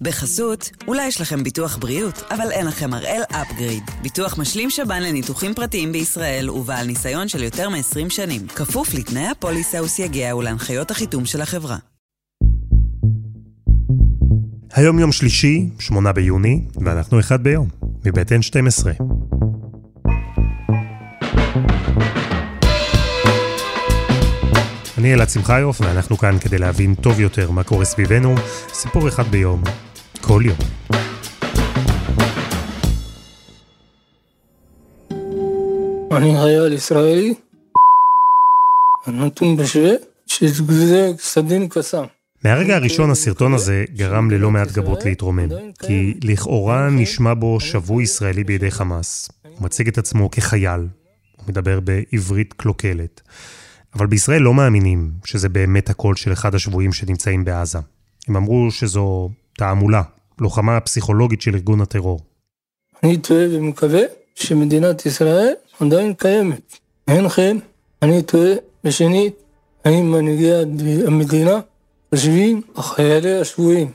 בחסות, אולי יש לכם ביטוח בריאות, אבל אין לכם הראל אפגריד. ביטוח משלים שב"ן לניתוחים פרטיים בישראל ובעל ניסיון של יותר מ-20 שנים. כפוף לתנאי הפוליסה וסייגיה ולהנחיות החיתום של החברה. היום יום שלישי, 8 ביוני, ואנחנו אחד ביום, מבית N12. אני אלעד שמחיוף, ואנחנו כאן כדי להבין טוב יותר מה קורה סביבנו, סיפור אחד ביום, כל יום. אני חייל ישראלי, נתון בשווה, שזה סדין קסאם. מהרגע הראשון הסרטון הזה גרם ללא מעט גבות להתרומם, כי לכאורה נשמע בו שבוי ישראלי בידי חמאס. הוא מציג את עצמו כחייל, הוא מדבר בעברית קלוקלת. אבל בישראל לא מאמינים שזה באמת הקול של אחד השבויים שנמצאים בעזה. הם אמרו שזו תעמולה, לוחמה פסיכולוגית של ארגון הטרור. אני טועה ומקווה שמדינת ישראל עדיין קיימת. אין כן, אני טועה ושנית, האם מנהיגי המדינה חושבים החיילי השבויים,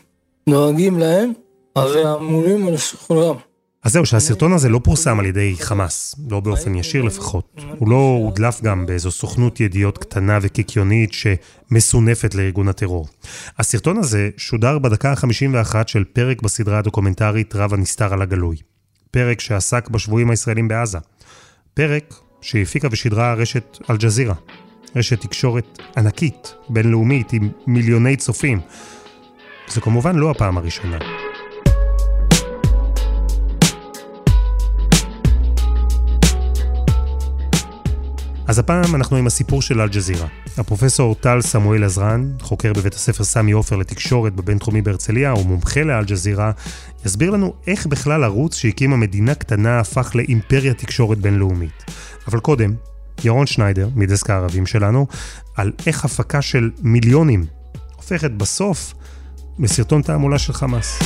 דואגים להם, הרי אמורים על שחרורם. אז זהו, שהסרטון הזה לא פורסם על ידי חמאס, לא באופן ישיר לפחות. הוא לא הודלף גם באיזו סוכנות ידיעות קטנה וקיקיונית שמסונפת לארגון הטרור. הסרטון הזה שודר בדקה ה-51 של פרק בסדרה הדוקומנטרית רב הנסתר על הגלוי. פרק שעסק בשבויים הישראלים בעזה. פרק שהפיקה ושידרה רשת אל-ג'זירה. רשת תקשורת ענקית, בינלאומית, עם מיליוני צופים. זו כמובן לא הפעם הראשונה. אז הפעם אנחנו עם הסיפור של אל-ג'זירה. הפרופסור טל סמואל עזרן, חוקר בבית הספר סמי עופר לתקשורת בבינתחומי בהרצליה, ומומחה לאל-ג'זירה, יסביר לנו איך בכלל ערוץ שהקימה מדינה קטנה הפך לאימפריה תקשורת בינלאומית. אבל קודם, ירון שניידר, מדסק הערבים שלנו, על איך הפקה של מיליונים הופכת בסוף לסרטון תעמולה של חמאס.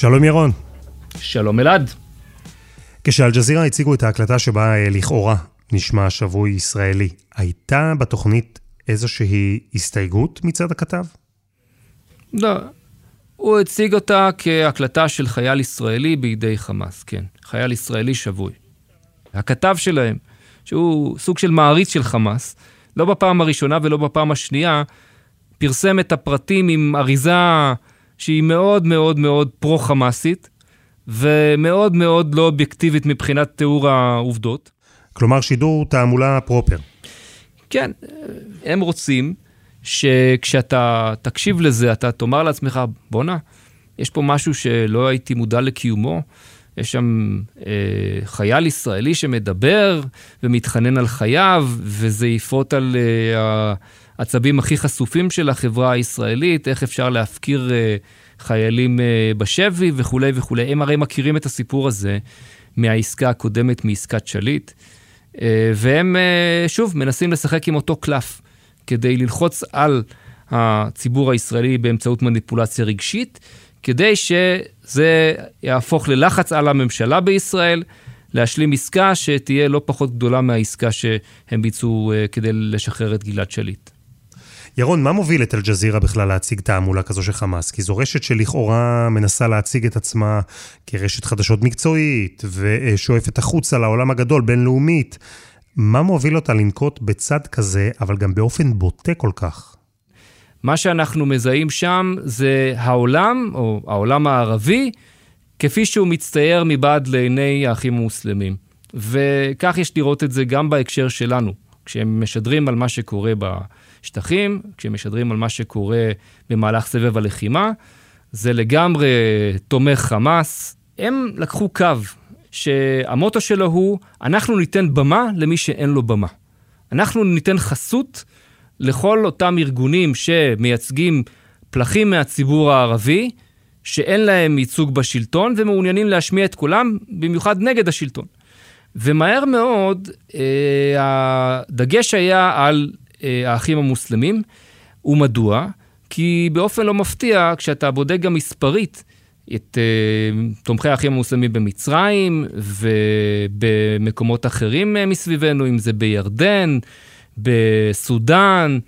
שלום ירון. שלום אלעד. כשאלג'זירה הציגו את ההקלטה שבה אה, לכאורה נשמע שבוי ישראלי, הייתה בתוכנית איזושהי הסתייגות מצד הכתב? לא. הוא הציג אותה כהקלטה של חייל ישראלי בידי חמאס, כן. חייל ישראלי שבוי. הכתב שלהם, שהוא סוג של מעריץ של חמאס, לא בפעם הראשונה ולא בפעם השנייה, פרסם את הפרטים עם אריזה שהיא מאוד מאוד מאוד פרו-חמאסית, ומאוד מאוד לא אובייקטיבית מבחינת תיאור העובדות. כלומר, שידור תעמולה פרופר. כן, הם רוצים שכשאתה תקשיב לזה, אתה תאמר לעצמך, בואנה, יש פה משהו שלא הייתי מודע לקיומו. יש שם אה, חייל ישראלי שמדבר ומתחנן על חייו, וזה יפרוט על אה, העצבים הכי חשופים של החברה הישראלית, איך אפשר להפקיר אה, חיילים אה, בשבי וכולי וכולי. הם הרי מכירים את הסיפור הזה מהעסקה הקודמת, מעסקת שליט, אה, והם שוב מנסים לשחק עם אותו קלף כדי ללחוץ על הציבור הישראלי באמצעות מניפולציה רגשית, כדי שזה יהפוך ללחץ על הממשלה בישראל. להשלים עסקה שתהיה לא פחות גדולה מהעסקה שהם ביצעו כדי לשחרר את גלעד שליט. ירון, מה מוביל את אל-ג'זירה בכלל להציג תעמולה כזו של חמאס? כי זו רשת שלכאורה מנסה להציג את עצמה כרשת חדשות מקצועית, ושואפת החוצה לעולם הגדול, בינלאומית. מה מוביל אותה לנקוט בצד כזה, אבל גם באופן בוטה כל כך? מה שאנחנו מזהים שם זה העולם, או העולם הערבי, כפי שהוא מצטייר מבעד לעיני האחים המוסלמים. וכך יש לראות את זה גם בהקשר שלנו. כשהם משדרים על מה שקורה בשטחים, כשהם משדרים על מה שקורה במהלך סבב הלחימה, זה לגמרי תומך חמאס. הם לקחו קו שהמוטו שלו הוא, אנחנו ניתן במה למי שאין לו במה. אנחנו ניתן חסות לכל אותם ארגונים שמייצגים פלחים מהציבור הערבי, שאין להם ייצוג בשלטון ומעוניינים להשמיע את קולם, במיוחד נגד השלטון. ומהר מאוד אה, הדגש היה על אה, האחים המוסלמים, ומדוע? כי באופן לא מפתיע, כשאתה בודק גם מספרית את uh, תומכי האחים המוסלמים במצרים ובמקומות אחרים uh, מסביבנו, אם זה בירדן, בסודאן,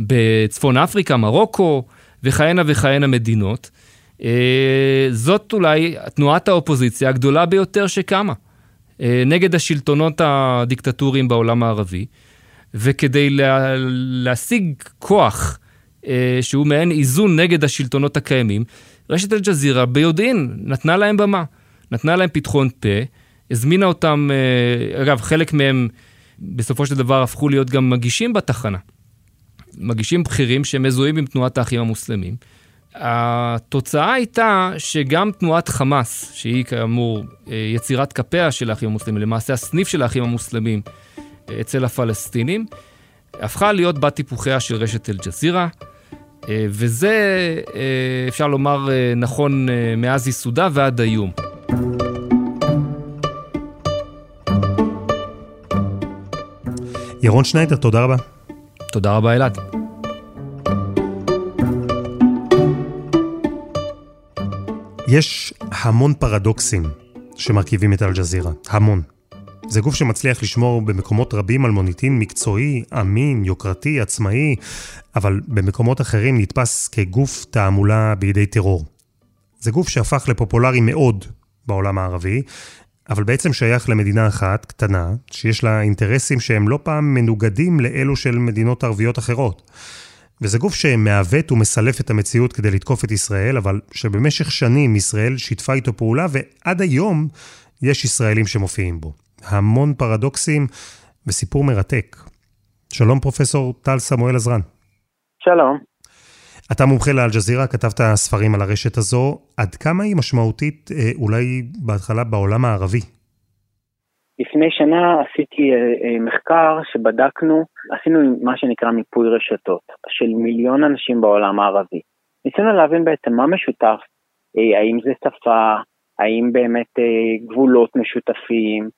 בצפון אפריקה, מרוקו וכהנה וכהנה מדינות. Uh, זאת אולי תנועת האופוזיציה הגדולה ביותר שקמה נגד השלטונות הדיקטטוריים בעולם הערבי, וכדי לה, להשיג כוח uh, שהוא מעין איזון נגד השלטונות הקיימים, רשת אל-ג'זירה ביודעין נתנה להם במה, נתנה להם פתחון פה, הזמינה אותם, אה, אגב, חלק מהם בסופו של דבר הפכו להיות גם מגישים בתחנה. מגישים בכירים שמזוהים עם תנועת האחים המוסלמים. התוצאה הייתה שגם תנועת חמאס, שהיא כאמור אה, יצירת כפיה של האחים המוסלמים, למעשה הסניף של האחים המוסלמים אה, אצל הפלסטינים, הפכה להיות בת טיפוחיה של רשת אל-ג'זירה. אה, וזה, אפשר לומר, נכון מאז ייסודה ועד היום. ירון שניידר, תודה רבה. תודה רבה, אלעד. יש המון פרדוקסים שמרכיבים את אל-ג'זירה, המון. זה גוף שמצליח לשמור במקומות רבים על מוניטין מקצועי, אמין, יוקרתי, עצמאי, אבל במקומות אחרים נתפס כגוף תעמולה בידי טרור. זה גוף שהפך לפופולרי מאוד בעולם הערבי, אבל בעצם שייך למדינה אחת, קטנה, שיש לה אינטרסים שהם לא פעם מנוגדים לאלו של מדינות ערביות אחרות. וזה גוף שמעוות ומסלף את המציאות כדי לתקוף את ישראל, אבל שבמשך שנים ישראל שיתפה איתו פעולה, ועד היום יש ישראלים שמופיעים בו. המון פרדוקסים וסיפור מרתק. שלום פרופסור טל סמואל עזרן. שלום. אתה מומחה לאלג'זירה, כתבת ספרים על הרשת הזו. עד כמה היא משמעותית אה, אולי בהתחלה בעולם הערבי? לפני שנה עשיתי אה, אה, מחקר שבדקנו, עשינו מה שנקרא מיפוי רשתות של מיליון אנשים בעולם הערבי. ניסינו להבין בעצם מה משותף, האם זה שפה, האם באמת גבולות משותפים,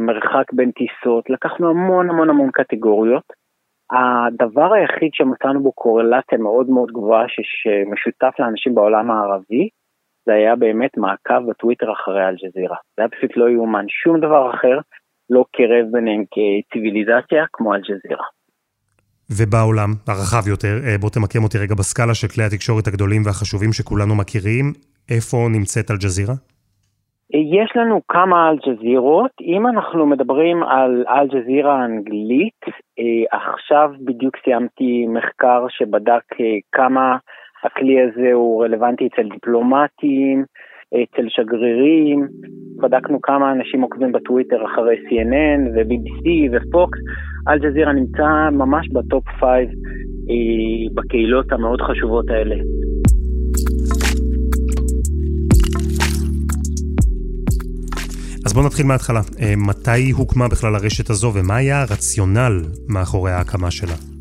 מרחק בין טיסות, לקחנו המון המון המון קטגוריות. הדבר היחיד שמצאנו בו קורלציה מאוד מאוד גבוהה שמשותף לאנשים בעולם הערבי, זה היה באמת מעקב בטוויטר אחרי אל-ג'זירה. זה היה פשוט לא יאומן, שום דבר אחר לא קרב ביניהם כציוויליזציה כמו אל-ג'זירה. ובעולם הרחב יותר, אה, בוא תמקם אותי רגע בסקאלה של כלי התקשורת הגדולים והחשובים שכולנו מכירים, איפה נמצאת אל-ג'זירה? יש לנו כמה אל-ג'זירות, אם אנחנו מדברים על אל-ג'זירה האנגלית, אה, עכשיו בדיוק סיימתי מחקר שבדק אה, כמה הכלי הזה הוא רלוונטי אצל דיפלומטים, אצל שגרירים, בדקנו כמה אנשים עוקבים בטוויטר אחרי CNN ו-BBC ופוקס, אל-ג'זירה נמצא ממש בטופ 5 אה, בקהילות המאוד חשובות האלה. אז בואו נתחיל מההתחלה. אה, מתי הוקמה בכלל הרשת הזו ומה היה הרציונל מאחורי ההקמה שלה?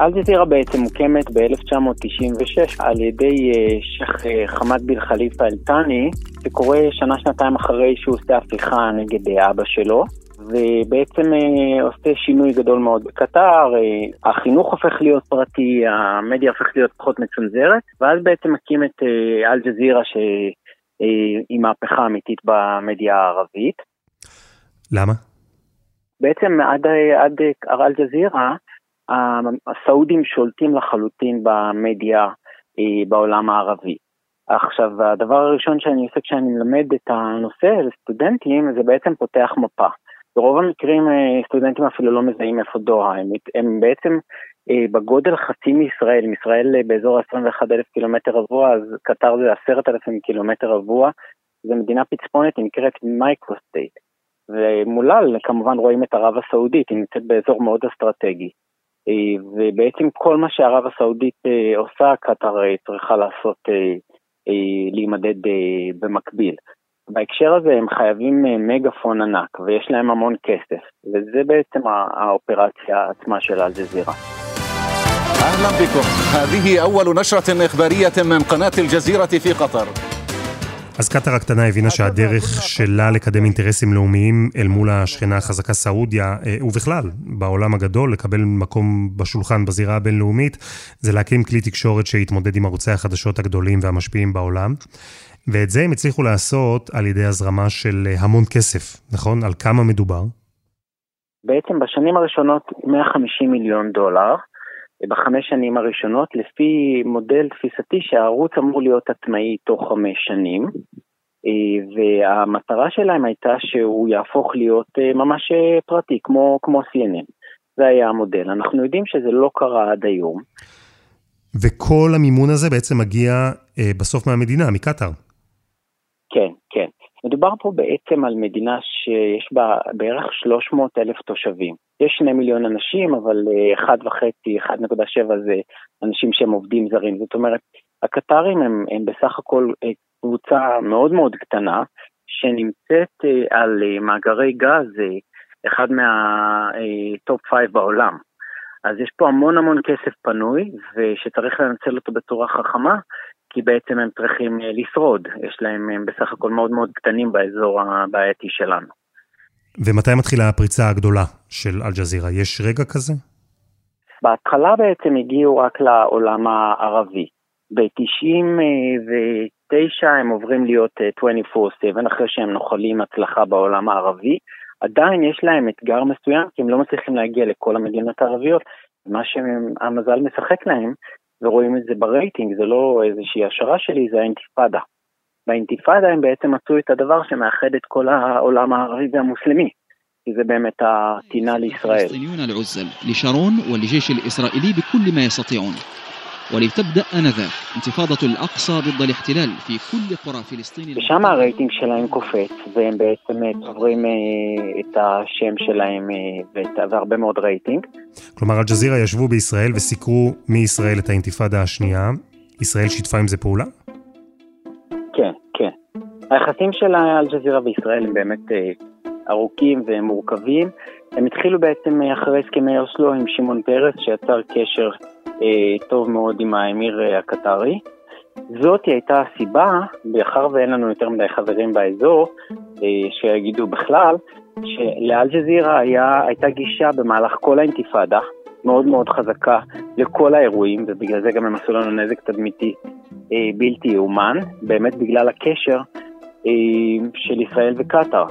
אל-ג'זירה בעצם מוקמת ב-1996 על ידי אה, שייח' אה, חמד ביל חליפה אל-תאני, שקורה שנה-שנתיים אחרי שהוא עושה הפיכה נגד אבא שלו. ובעצם אה, עושה שינוי גדול מאוד בקטר, אה, החינוך הופך להיות פרטי, המדיה הופכת להיות פחות מצונזרת, ואז בעצם מקים את אה, אל-ג'זירה שהיא מהפכה אמיתית במדיה הערבית. למה? בעצם עד, עד אל-ג'זירה, הסעודים שולטים לחלוטין במדיה אה, בעולם הערבי. עכשיו, הדבר הראשון שאני עושה כשאני מלמד את הנושא לסטודנטים, זה בעצם פותח מפה. ברוב המקרים אה, סטודנטים אפילו לא מזהים איפה דוחא, הם, הם בעצם אה, בגודל חצי מישראל, אם ישראל באזור ה-21 אלף קילומטר רבוע, אז קטאר זה 10,000 קילומטר רבוע, זו מדינה פצפונת, היא נקראת microstate. ומולה כמובן רואים את ערב הסעודית, היא נמצאת באזור מאוד אסטרטגי. אה, ובעצם כל מה שערב הסעודית אה, עושה, קטאר אה, צריכה לעשות, להימדד במקביל. בהקשר הזה הם חייבים מגפון ענק ויש להם המון כסף, וזה בעצם האופרציה עצמה של אל-ג'זירה. أهلا بكم هذه أول نشرة إخبارية من قناة الجزيرة في قطر אז קטאר הקטנה הבינה שהדרך שלה לקדם אינטרסים לאומיים אל מול השכנה החזקה סעודיה, אה, ובכלל, בעולם הגדול, לקבל מקום בשולחן בזירה הבינלאומית, זה להקים כלי תקשורת שיתמודד עם ערוצי החדשות הגדולים והמשפיעים בעולם. ואת זה הם הצליחו לעשות על ידי הזרמה של המון כסף, נכון? על כמה מדובר? בעצם בשנים הראשונות 150 מיליון דולר, בחמש שנים הראשונות, לפי מודל תפיסתי שהערוץ אמור להיות עצמאי תוך חמש שנים, אה, והמטרה שלהם הייתה שהוא יהפוך להיות אה, ממש אה, פרטי, כמו, כמו CNN. זה היה המודל. אנחנו יודעים שזה לא קרה עד היום. וכל המימון הזה בעצם מגיע בסוף מהמדינה, מקטאר. מדובר פה בעצם על מדינה שיש בה בערך 300 אלף תושבים. יש שני מיליון אנשים, אבל 1.5, 1.7 זה אנשים שהם עובדים זרים. זאת אומרת, הקטרים הם, הם בסך הכל קבוצה מאוד מאוד קטנה, שנמצאת אה, על אה, מאגרי גז, אה, אחד מה top five בעולם. אז יש פה המון המון כסף פנוי, ושצריך לנצל אותו בצורה חכמה, כי בעצם הם צריכים לשרוד. יש להם, הם בסך הכל מאוד מאוד קטנים באזור הבעייתי שלנו. ומתי מתחילה הפריצה הגדולה של אל-ג'זירה? יש רגע כזה? בהתחלה בעצם הגיעו רק לעולם הערבי. ב-99 הם עוברים להיות 24/7 אה, אחרי שהם נוחלים הצלחה בעולם הערבי. עדיין יש להם אתגר מסוים כי הם לא מצליחים להגיע לכל המדינות הערביות. מה שהמזל משחק להם, ורואים את זה ברייטינג, זה לא איזושהי השערה שלי, זה האינתיפאדה. באינתיפאדה הם בעצם מצאו את הדבר שמאחד את כל העולם הערבי והמוסלמי. כי זה באמת הטינה לישראל. ولتبدأ آنذاك انتفاضة الأقصى ضد الاحتلال في كل قرى فلسطين ושם הרייטינג שלהם קופץ, והם בעצם צוברים את השם שלהם והרבה מאוד רייטינג. כלומר, אל-ג'זירה ישבו בישראל וסיקרו מישראל את האינתיפאדה השנייה. ישראל שיתפה עם זה פעולה? כן, כן. היחסים של אל-ג'זירה וישראל הם באמת ארוכים ומורכבים. הם התחילו בעצם אחרי הסכמי אוסלו עם שמעון פרס, שיצר קשר אה, טוב מאוד עם האמיר אה, הקטרי. זאת הייתה הסיבה, מאחר ואין לנו יותר מדי חברים באזור, אה, שיגידו בכלל, שלאל-ג'זירה הייתה גישה במהלך כל האינתיפאדה, מאוד מאוד חזקה לכל האירועים, ובגלל זה גם הם עשו לנו נזק תדמיתי בלתי יאומן, באמת בגלל הקשר של ישראל וקטאר.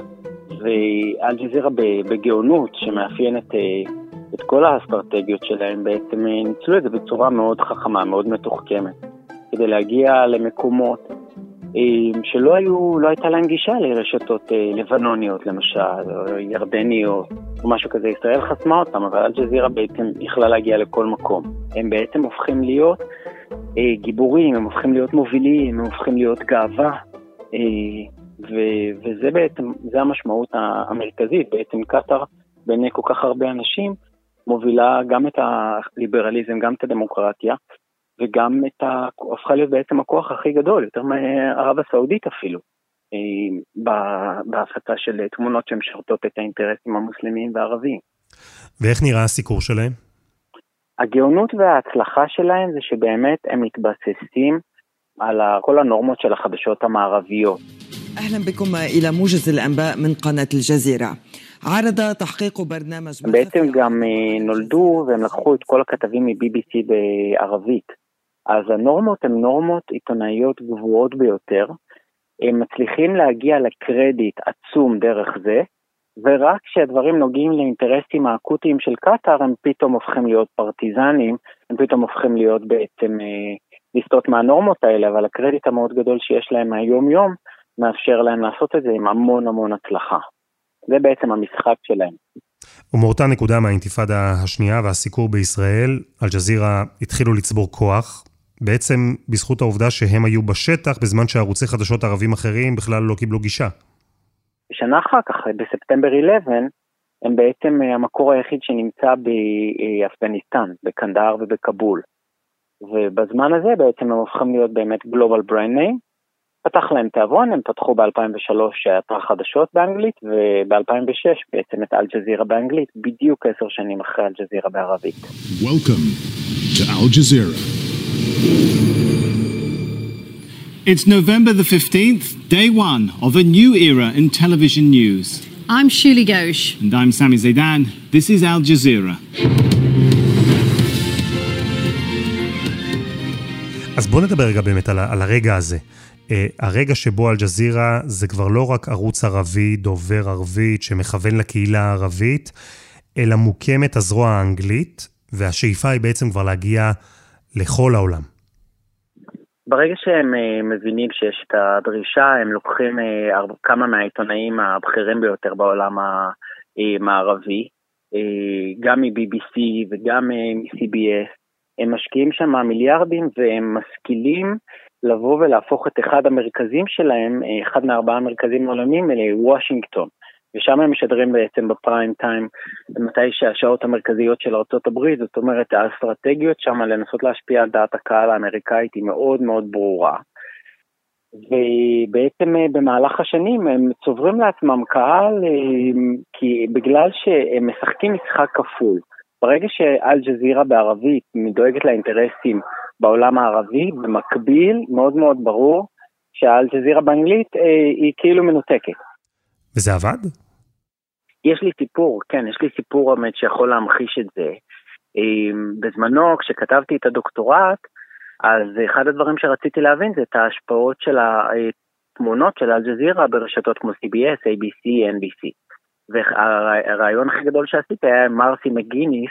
ואל-ג'זירה בגאונות שמאפיינת את כל האסטרטגיות שלהם, בעצם אה, ניצלו את זה בצורה מאוד חכמה, מאוד מתוחכמת, כדי להגיע למקומות אה, שלא היו, לא הייתה להם גישה לרשתות אה, לבנוניות למשל, או ירדניות, או משהו כזה. ישראל חסמה אותם, אבל אל-ג'זירה בעצם יכלה להגיע לכל מקום. הם בעצם הופכים להיות גיבורים, הם הופכים להיות מובילים, הם הופכים להיות גאווה. ו- וזה בעצם, זה המשמעות המרכזית, בעצם קטאר בעיני כל כך הרבה אנשים מובילה גם את הליברליזם, גם את הדמוקרטיה, וגם את ה... הפכה להיות בעצם הכוח הכי גדול, יותר מערב הסעודית אפילו, אה, בהפצה של תמונות שמשרתות את האינטרסים המוסלמיים והערביים. ואיך נראה הסיקור שלהם? הגאונות וההצלחה שלהם זה שבאמת הם מתבססים על כל הנורמות של החדשות המערביות. أهلا بكم إلى موجز الأنباء من قناة الجزيرة ערדה תחקיקו ברנמז. בעצם גם אה, נולדו והם לקחו את כל הכתבים מ-BBC בערבית. אז הנורמות הן נורמות עיתונאיות גבוהות ביותר. הם מצליחים להגיע לקרדיט עצום דרך זה, ורק כשהדברים נוגעים לאינטרסים האקוטיים של קטאר, הם פתאום הופכים להיות פרטיזנים, הם פתאום הופכים להיות בעצם אה, לסטות מהנורמות האלה, אבל הקרדיט המאוד גדול שיש להם מהיום-יום, מאפשר להם לעשות את זה עם המון המון הצלחה. זה בעצם המשחק שלהם. ומאותה נקודה מהאינתיפאדה השנייה והסיקור בישראל, אל-ג'זירה התחילו לצבור כוח, בעצם בזכות העובדה שהם היו בשטח בזמן שערוצי חדשות ערבים אחרים בכלל לא קיבלו גישה. שנה אחר כך, בספטמבר 11, הם בעצם אה, המקור היחיד שנמצא באפגניסטן, בקנדהר ובכבול. ובזמן הזה בעצם הם הופכים להיות באמת גלובל ברנד ניים, פתח להם תיאבון, הם פתחו ב-2003 אתר חדשות באנגלית, וב-2006 בעצם את אל-ג'זירה באנגלית, בדיוק עשר שנים אחרי אל-ג'זירה בערבית. Welcome to Al Jazeera. It's November the 15th, day one of a new era in television news. I'm Shuli Ghosh. And I'm Sami Zaidan. This is Al Jazeera. אז בואו נדבר רגע באמת על, על הרגע הזה. אה, הרגע שבו אל-ג'זירה זה כבר לא רק ערוץ ערבי, דובר ערבית, שמכוון לקהילה הערבית, אלא מוקמת הזרוע האנגלית, והשאיפה היא בעצם כבר להגיע לכל העולם. ברגע שהם uh, מבינים שיש את הדרישה, הם לוקחים uh, כמה מהעיתונאים הבכירים ביותר בעולם המערבי, גם מ-BBC וגם מ-CBS, הם משקיעים שם מיליארדים והם משכילים לבוא ולהפוך את אחד המרכזים שלהם, אחד מארבעה מרכזים עולמיים, לוושינגטון. ושם הם משדרים בעצם בפריים טיים, מתי שהשעות המרכזיות של ארה"ב, זאת אומרת האסטרטגיות שם לנסות להשפיע על דעת הקהל האמריקאית היא מאוד מאוד ברורה. ובעצם אה, במהלך השנים הם צוברים לעצמם קהל אה, כי בגלל שהם משחקים משחק כפול. ברגע שאל-ג'זירה בערבית דואגת לאינטרסים בעולם הערבי, במקביל מאוד מאוד ברור שאל-ג'זירה באנגלית אה, היא כאילו מנותקת. וזה עבד? יש לי סיפור, כן, יש לי סיפור האמת שיכול להמחיש את זה. אמ, בזמנו, כשכתבתי את הדוקטורט, אז אחד הדברים שרציתי להבין זה את ההשפעות של התמונות של אל-ג'זירה ברשתות כמו CBS, ABC, NBC. והרעיון הכי גדול שעשיתי היה מרסי מגיניס,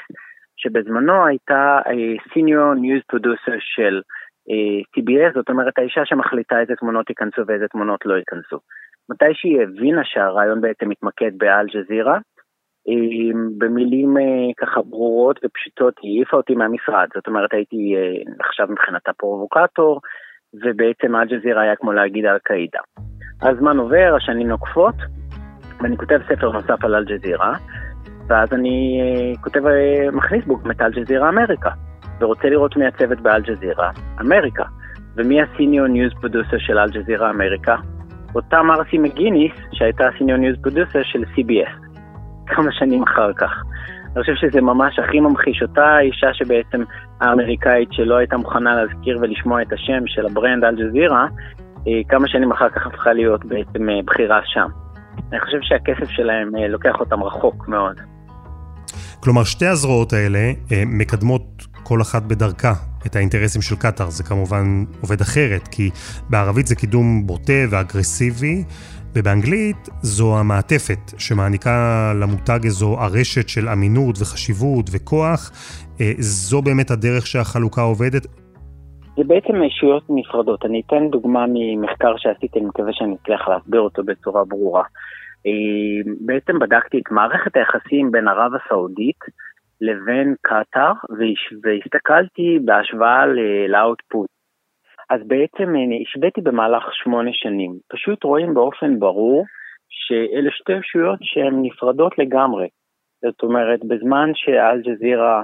שבזמנו הייתה senior news producer של אה, CBS, זאת אומרת האישה שמחליטה איזה תמונות ייכנסו ואיזה תמונות לא ייכנסו. מתי שהיא הבינה שהרעיון בעצם מתמקד באל-ג'זירה, במילים אה, ככה ברורות ופשוטות היא העיפה אותי מהמשרד, זאת אומרת הייתי אה, עכשיו מבחינתה פרובוקטור, ובעצם אל-ג'זירה היה כמו להגיד אל-קאידה. הזמן עובר, השנים נוקפות, ואני כותב ספר נוסף על אל-ג'זירה, ואז אני אה, כותב, מכניס בו את אל-ג'זירה אמריקה, ורוצה לראות מי הצוות באל-ג'זירה, אמריקה. ומי ה senior news producer של אל-ג'זירה אמריקה? אותה מרסי מגיניס, שהייתה senior news producer של CBS, כמה שנים אחר כך. אני חושב שזה ממש הכי ממחיש אותה אישה שבעצם האמריקאית שלא הייתה מוכנה להזכיר ולשמוע את השם של ה brand אל-ג'זירה, אה, כמה שנים אחר כך הפכה להיות בעצם אה, בכירה שם. אני חושב שהכסף שלהם אה, לוקח אותם רחוק מאוד. כלומר, שתי הזרועות האלה מקדמות כל אחת בדרכה את האינטרסים של קטאר. זה כמובן עובד אחרת, כי בערבית זה קידום בוטה ואגרסיבי, ובאנגלית זו המעטפת שמעניקה למותג איזו ארשת של אמינות וחשיבות וכוח. אה, זו באמת הדרך שהחלוקה עובדת? זה בעצם ישויות נפרדות. אני אתן דוגמה ממחקר שעשיתי, אני מקווה שאני אצליח להסביר אותו בצורה ברורה. אה, בעצם בדקתי את מערכת היחסים בין ערב הסעודית לבין קטאר, והסתכלתי בהשוואה לאוטפוט. אז בעצם אה, השוויתי במהלך שמונה שנים. פשוט רואים באופן ברור שאלה שתי ישויות שהן נפרדות לגמרי. זאת אומרת, בזמן שאל-ג'זירה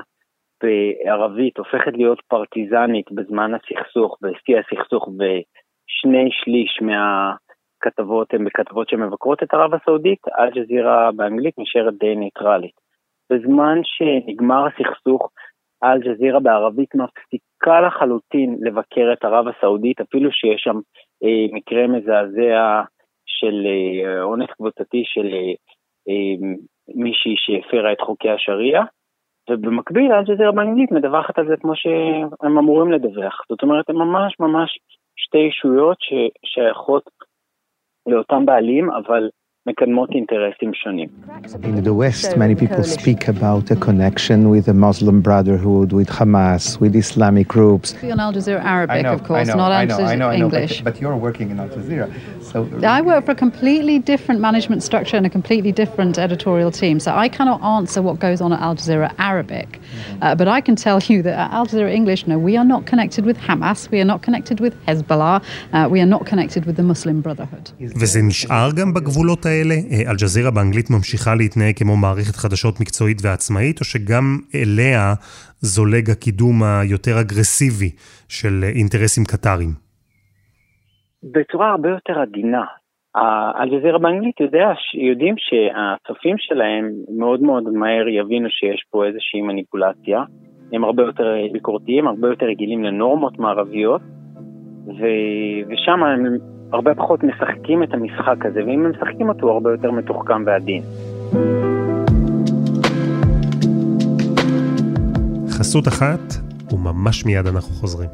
בערבית הופכת להיות פרטיזנית בזמן הסכסוך, בשיא הסכסוך, ושני שליש מהכתבות הן בכתבות שמבקרות את ערב הסעודית, אל-ג'זירה באנגלית נשארת די ניטרלית. בזמן שנגמר הסכסוך, אל-ג'זירה בערבית מפסיקה לחלוטין לבקר את ערב הסעודית, אפילו שיש שם אה, מקרה מזעזע של אה, אונס קבוצתי של אה, אה, מישהי שהפרה את חוקי השריעה, ובמקביל אל-ג'זירה באנגלית מדווחת על זה כמו שהם אמורים לדווח. זאת אומרת, הן ממש ממש שתי ישויות ששייכות לאותם בעלים, אבל מקדמות אינטרסים שונים. In the West, many people speak about a connection with the Muslim Brotherhood, with Hamas, with Islamic groups. On Al Jazeera Arabic, know, of course, know, not Al Jazeera English. But, but, you're working in Al Jazeera. So I work for a completely different management structure and a completely different editorial team. So I cannot answer what goes on at Al Jazeera Arabic. Mm-hmm. Uh, but I can tell you that at Al Jazeera English, no, we are not connected with Hamas, we are not connected with Hezbollah, uh, we are not connected with the Muslim Brotherhood. וזה נשאר גם בגבולות האלה? אל-ג'זירה באנגלית ממשיכה להתנהג כמו מערכת חדשות מקצועית ועצמאית, או שגם אליה זולג הקידום היותר אגרסיבי של אינטרסים קטריים? בצורה הרבה יותר עדינה. אל-ג'זירה באנגלית יודע, יודעים שהצופים שלהם מאוד מאוד מהר יבינו שיש פה איזושהי מניפולציה. הם הרבה יותר ביקורתיים, הרבה יותר רגילים לנורמות מערביות, ו... ושם הם הרבה פחות משחקים את המשחק הזה, ואם הם משחקים אותו הוא הרבה יותר מתוחכם ועדין. חסות אחת, וממש מיד אנחנו חוזרים.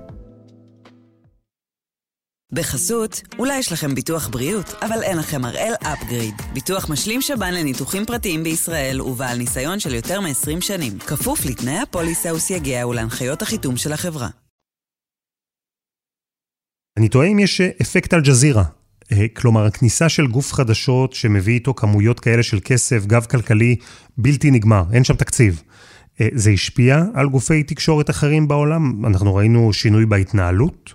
בחסות, אולי יש לכם ביטוח בריאות, אבל אין לכם הראל אפגריד. ביטוח משלים שב"ן לניתוחים פרטיים בישראל ובעל ניסיון של יותר מ-20 שנים. כפוף לתנאי הפוליסה וסייגיה ולהנחיות החיתום של החברה. אני תוהה אם יש אפקט אל-ג'זירה. כלומר, הכניסה של גוף חדשות שמביא איתו כמויות כאלה של כסף, גב כלכלי, בלתי נגמר, אין שם תקציב. זה השפיע על גופי תקשורת אחרים בעולם? אנחנו ראינו שינוי בהתנהלות?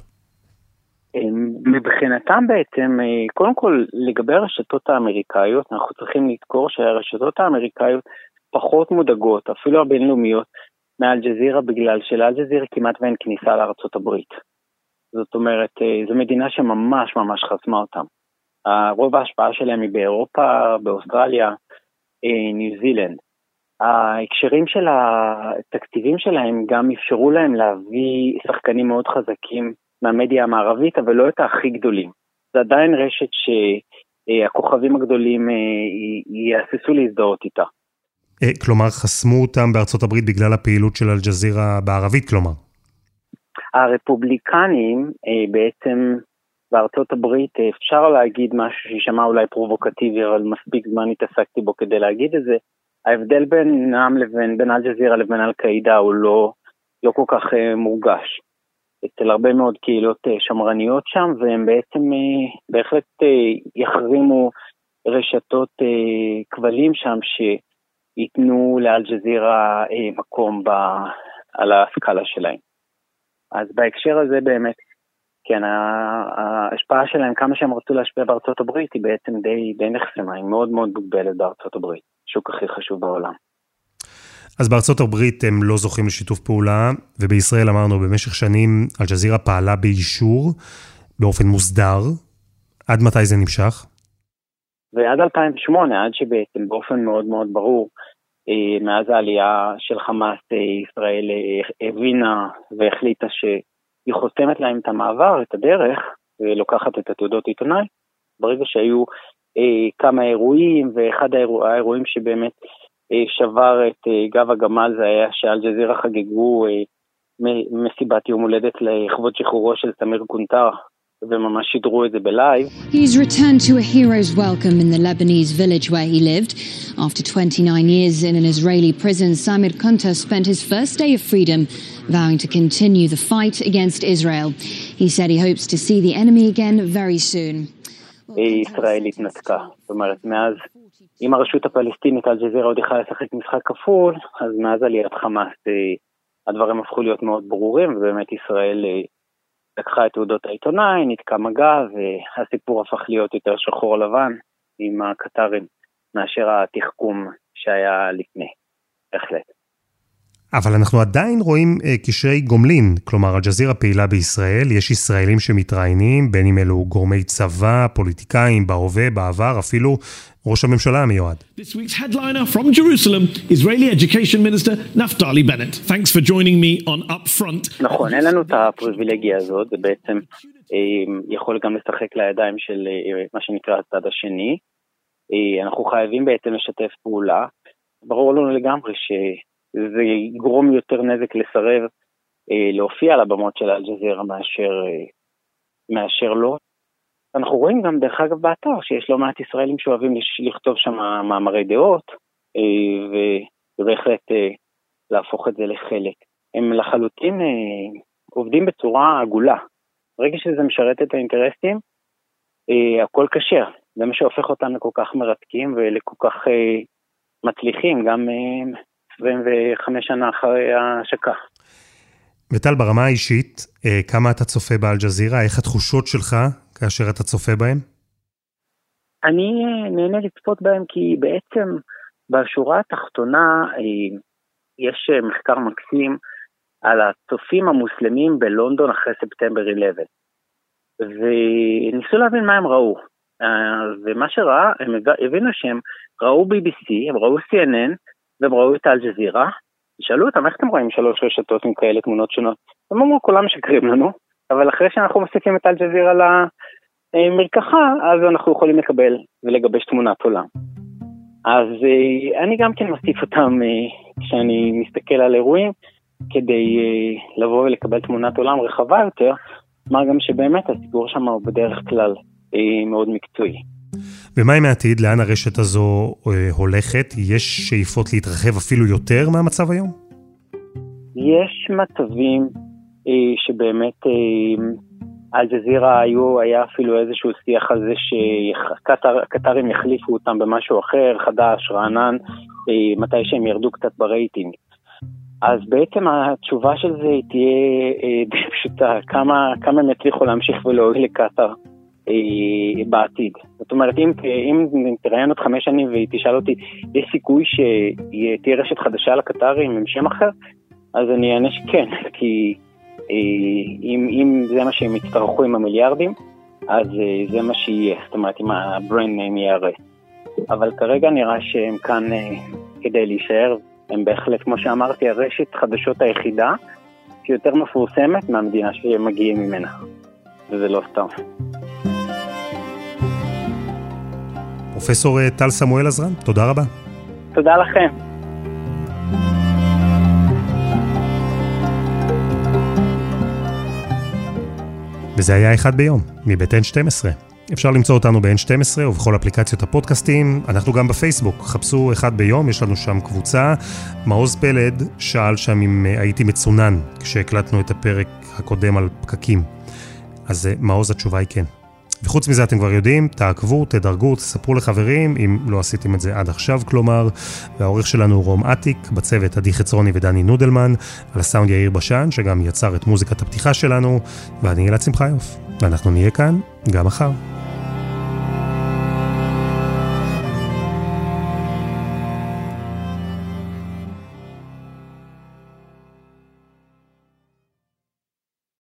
מבחינתם בעצם, קודם כל לגבי הרשתות האמריקאיות, אנחנו צריכים לזכור שהרשתות האמריקאיות פחות מודאגות, אפילו הבינלאומיות, מאלג'זירה בגלל שלאלג'זירה כמעט ואין כניסה לארצות הברית. זאת אומרת, זו מדינה שממש ממש חסמה אותם. רוב ההשפעה שלהם היא באירופה, באוסטרליה, ניו זילנד. ההקשרים של התקציבים שלהם גם אפשרו להם להביא שחקנים מאוד חזקים מהמדיה המערבית, אבל לא את הכי גדולים. זה עדיין רשת שהכוכבים הגדולים יהססו להזדהות איתה. כלומר, חסמו אותם בארצות הברית בגלל הפעילות של אל-ג'זירה בערבית, כלומר? הרפובליקנים בעצם בארצות הברית, אפשר להגיד משהו שישמע אולי פרובוקטיבי, אבל מספיק זמן התעסקתי בו כדי להגיד את זה. ההבדל בינם לבין, בין אל-ג'זירה לבין אל-קאידה הוא לא, לא כל כך uh, מורגש. אצל הרבה מאוד קהילות שמרניות שם, והם בעצם בהחלט יחרימו רשתות כבלים שם שייתנו לאל-ג'זירה מקום ב, על הסקאלה שלהם. אז בהקשר הזה באמת, כן, ההשפעה שלהם, כמה שהם רצו להשפיע בארצות הברית, היא בעצם די, די נחסמה, היא מאוד מאוד מוגבלת בארצות הברית, שוק הכי חשוב בעולם. אז בארצות הברית הם לא זוכים לשיתוף פעולה, ובישראל אמרנו, במשך שנים אל-ג'זירה פעלה באישור, באופן מוסדר. עד מתי זה נמשך? ועד 2008, עד שבעצם באופן מאוד מאוד ברור, מאז העלייה של חמאס, ישראל הבינה והחליטה ש... היא חוסמת להם את המעבר, את הדרך, ולוקחת את התעודות עיתונאי. ברגע שהיו אה, כמה אירועים, ואחד האירוע, האירועים שבאמת אה, שבר את אה, גב הגמל זה היה שאלג'זירה חגגו אה, מסיבת יום הולדת לכבוד שחרורו של סמיר קונטר, וממש שידרו את זה בלייב. He's returned to a hero's welcome in the Lebanese village where he lived. After 29 years in an Israeli prison, Samir Kunta spent his first day of freedom vowing to continue the fight against Israel. He said he hopes to see the enemy again very soon. ישראל התנתקה, זאת אומרת, מאז, אם הרשות הפלסטינית, אל-ג'זירה עוד יכולה לשחק משחק כפול, אז מאז עליית חמאס הדברים הפכו להיות מאוד ברורים, ובאמת ישראל לקחה את תעודות העיתונאי, נתקע מגע, והסיפור הפך להיות יותר שחור לבן עם הקטרים מאשר התחכום שהיה לפני, בהחלט. אבל אנחנו עדיין רואים אה, קשרי גומלין, כלומר אל-ג'זירה פעילה בישראל, יש ישראלים שמתראיינים, בין אם אלו גורמי צבא, פוליטיקאים, בהווה, בעבר, אפילו ראש הממשלה המיועד. This week's headliner from Jerusalem, Israeli Education Minister Naftali Bennett. Thanks for joining me on Upfront. נכון, אין לנו את הפריבילגיה הזאת, זה בעצם יכול גם לשחק לידיים של מה שנקרא הצד השני. אנחנו חייבים בעצם לשתף פעולה. ברור לנו לגמרי ש... זה יגרום יותר נזק לסרב אה, להופיע על הבמות של אל-ג'זירה מאשר, אה, מאשר לא. אנחנו רואים גם, דרך אגב, באתר שיש לא מעט ישראלים שאוהבים לכתוב שם מאמרי דעות, אה, ובהחלט להפוך את זה לחלק. הם לחלוטין עובדים בצורה עגולה. ברגע שזה משרת את האינטרסים, הכל כשר. זה מה שהופך אותם לכל כך מרתקים ולכל כך מצליחים, גם 25 שנה אחרי ההשקה. וטל, ברמה האישית, כמה אתה צופה באל-ג'זירה? איך התחושות שלך כאשר אתה צופה בהם? אני נהנה לצפות בהם כי בעצם בשורה התחתונה יש מחקר מקסים על הצופים המוסלמים בלונדון אחרי ספטמבר 11. וניסו להבין מה הם ראו. ומה שראה, הם הבינו שהם ראו BBC, הם ראו CNN, והם ראו את אל-ג'זירה, שאלו אותם איך אתם רואים שלוש רשתות עם כאלה תמונות שונות? הם אמרו כולם משקרים לנו, אבל אחרי שאנחנו מוסיפים את אל-ג'זירה למרקחה, אז אנחנו יכולים לקבל ולגבש תמונת עולם. אז אני גם כן מוסיף אותם כשאני מסתכל על אירועים, כדי לבוא ולקבל תמונת עולם רחבה יותר, מה גם שבאמת הסיפור שם הוא בדרך כלל מאוד מקצועי. ומה עם העתיד? לאן הרשת הזו הולכת? יש שאיפות להתרחב אפילו יותר מהמצב היום? יש מצבים אה, שבאמת אה, אל-ג'זירה היו, היה אפילו איזשהו שיח על זה שקטרים יחליפו אותם במשהו אחר, חדש, רענן, אה, מתי שהם ירדו קצת ברייטינג. אז בעצם התשובה של זה תהיה די פשוטה, כמה, כמה הם יצליחו להמשיך ולהועיל לקטר בעתיד. זאת אומרת, אם, אם תראיין עוד חמש שנים והיא תשאל אותי, יש סיכוי שתהיה רשת חדשה לקטרים עם שם אחר? אז אני אענה שכן, כי אה, אם, אם זה מה שהם יצטרכו עם המיליארדים, אז אה, זה מה שיהיה, זאת אומרת, אם ה brand name ירע. אבל כרגע נראה שהם כאן אה, כדי להישאר, הם בהחלט, כמו שאמרתי, הרשת חדשות היחידה שיותר מפורסמת מהמדינה שהם מגיעים ממנה, וזה לא סתם. פרופסור טל סמואל עזרן, תודה רבה. תודה לכם. וזה היה אחד ביום, מבית N12. אפשר למצוא אותנו ב-N12 ובכל אפליקציות הפודקאסטים. אנחנו גם בפייסבוק, חפשו אחד ביום, יש לנו שם קבוצה. מעוז פלד שאל שם אם אה, הייתי מצונן כשהקלטנו את הפרק הקודם על פקקים. אז אה, מעוז התשובה היא כן. וחוץ מזה אתם כבר יודעים, תעקבו, תדרגו, תספרו לחברים, אם לא עשיתם את זה עד עכשיו כלומר. והעורך שלנו הוא רום אטיק, בצוות עדי חצרוני ודני נודלמן, על הסאונד יאיר בשן, שגם יצר את מוזיקת הפתיחה שלנו, ואני אלעד שמחיוף. ואנחנו נהיה כאן גם מחר.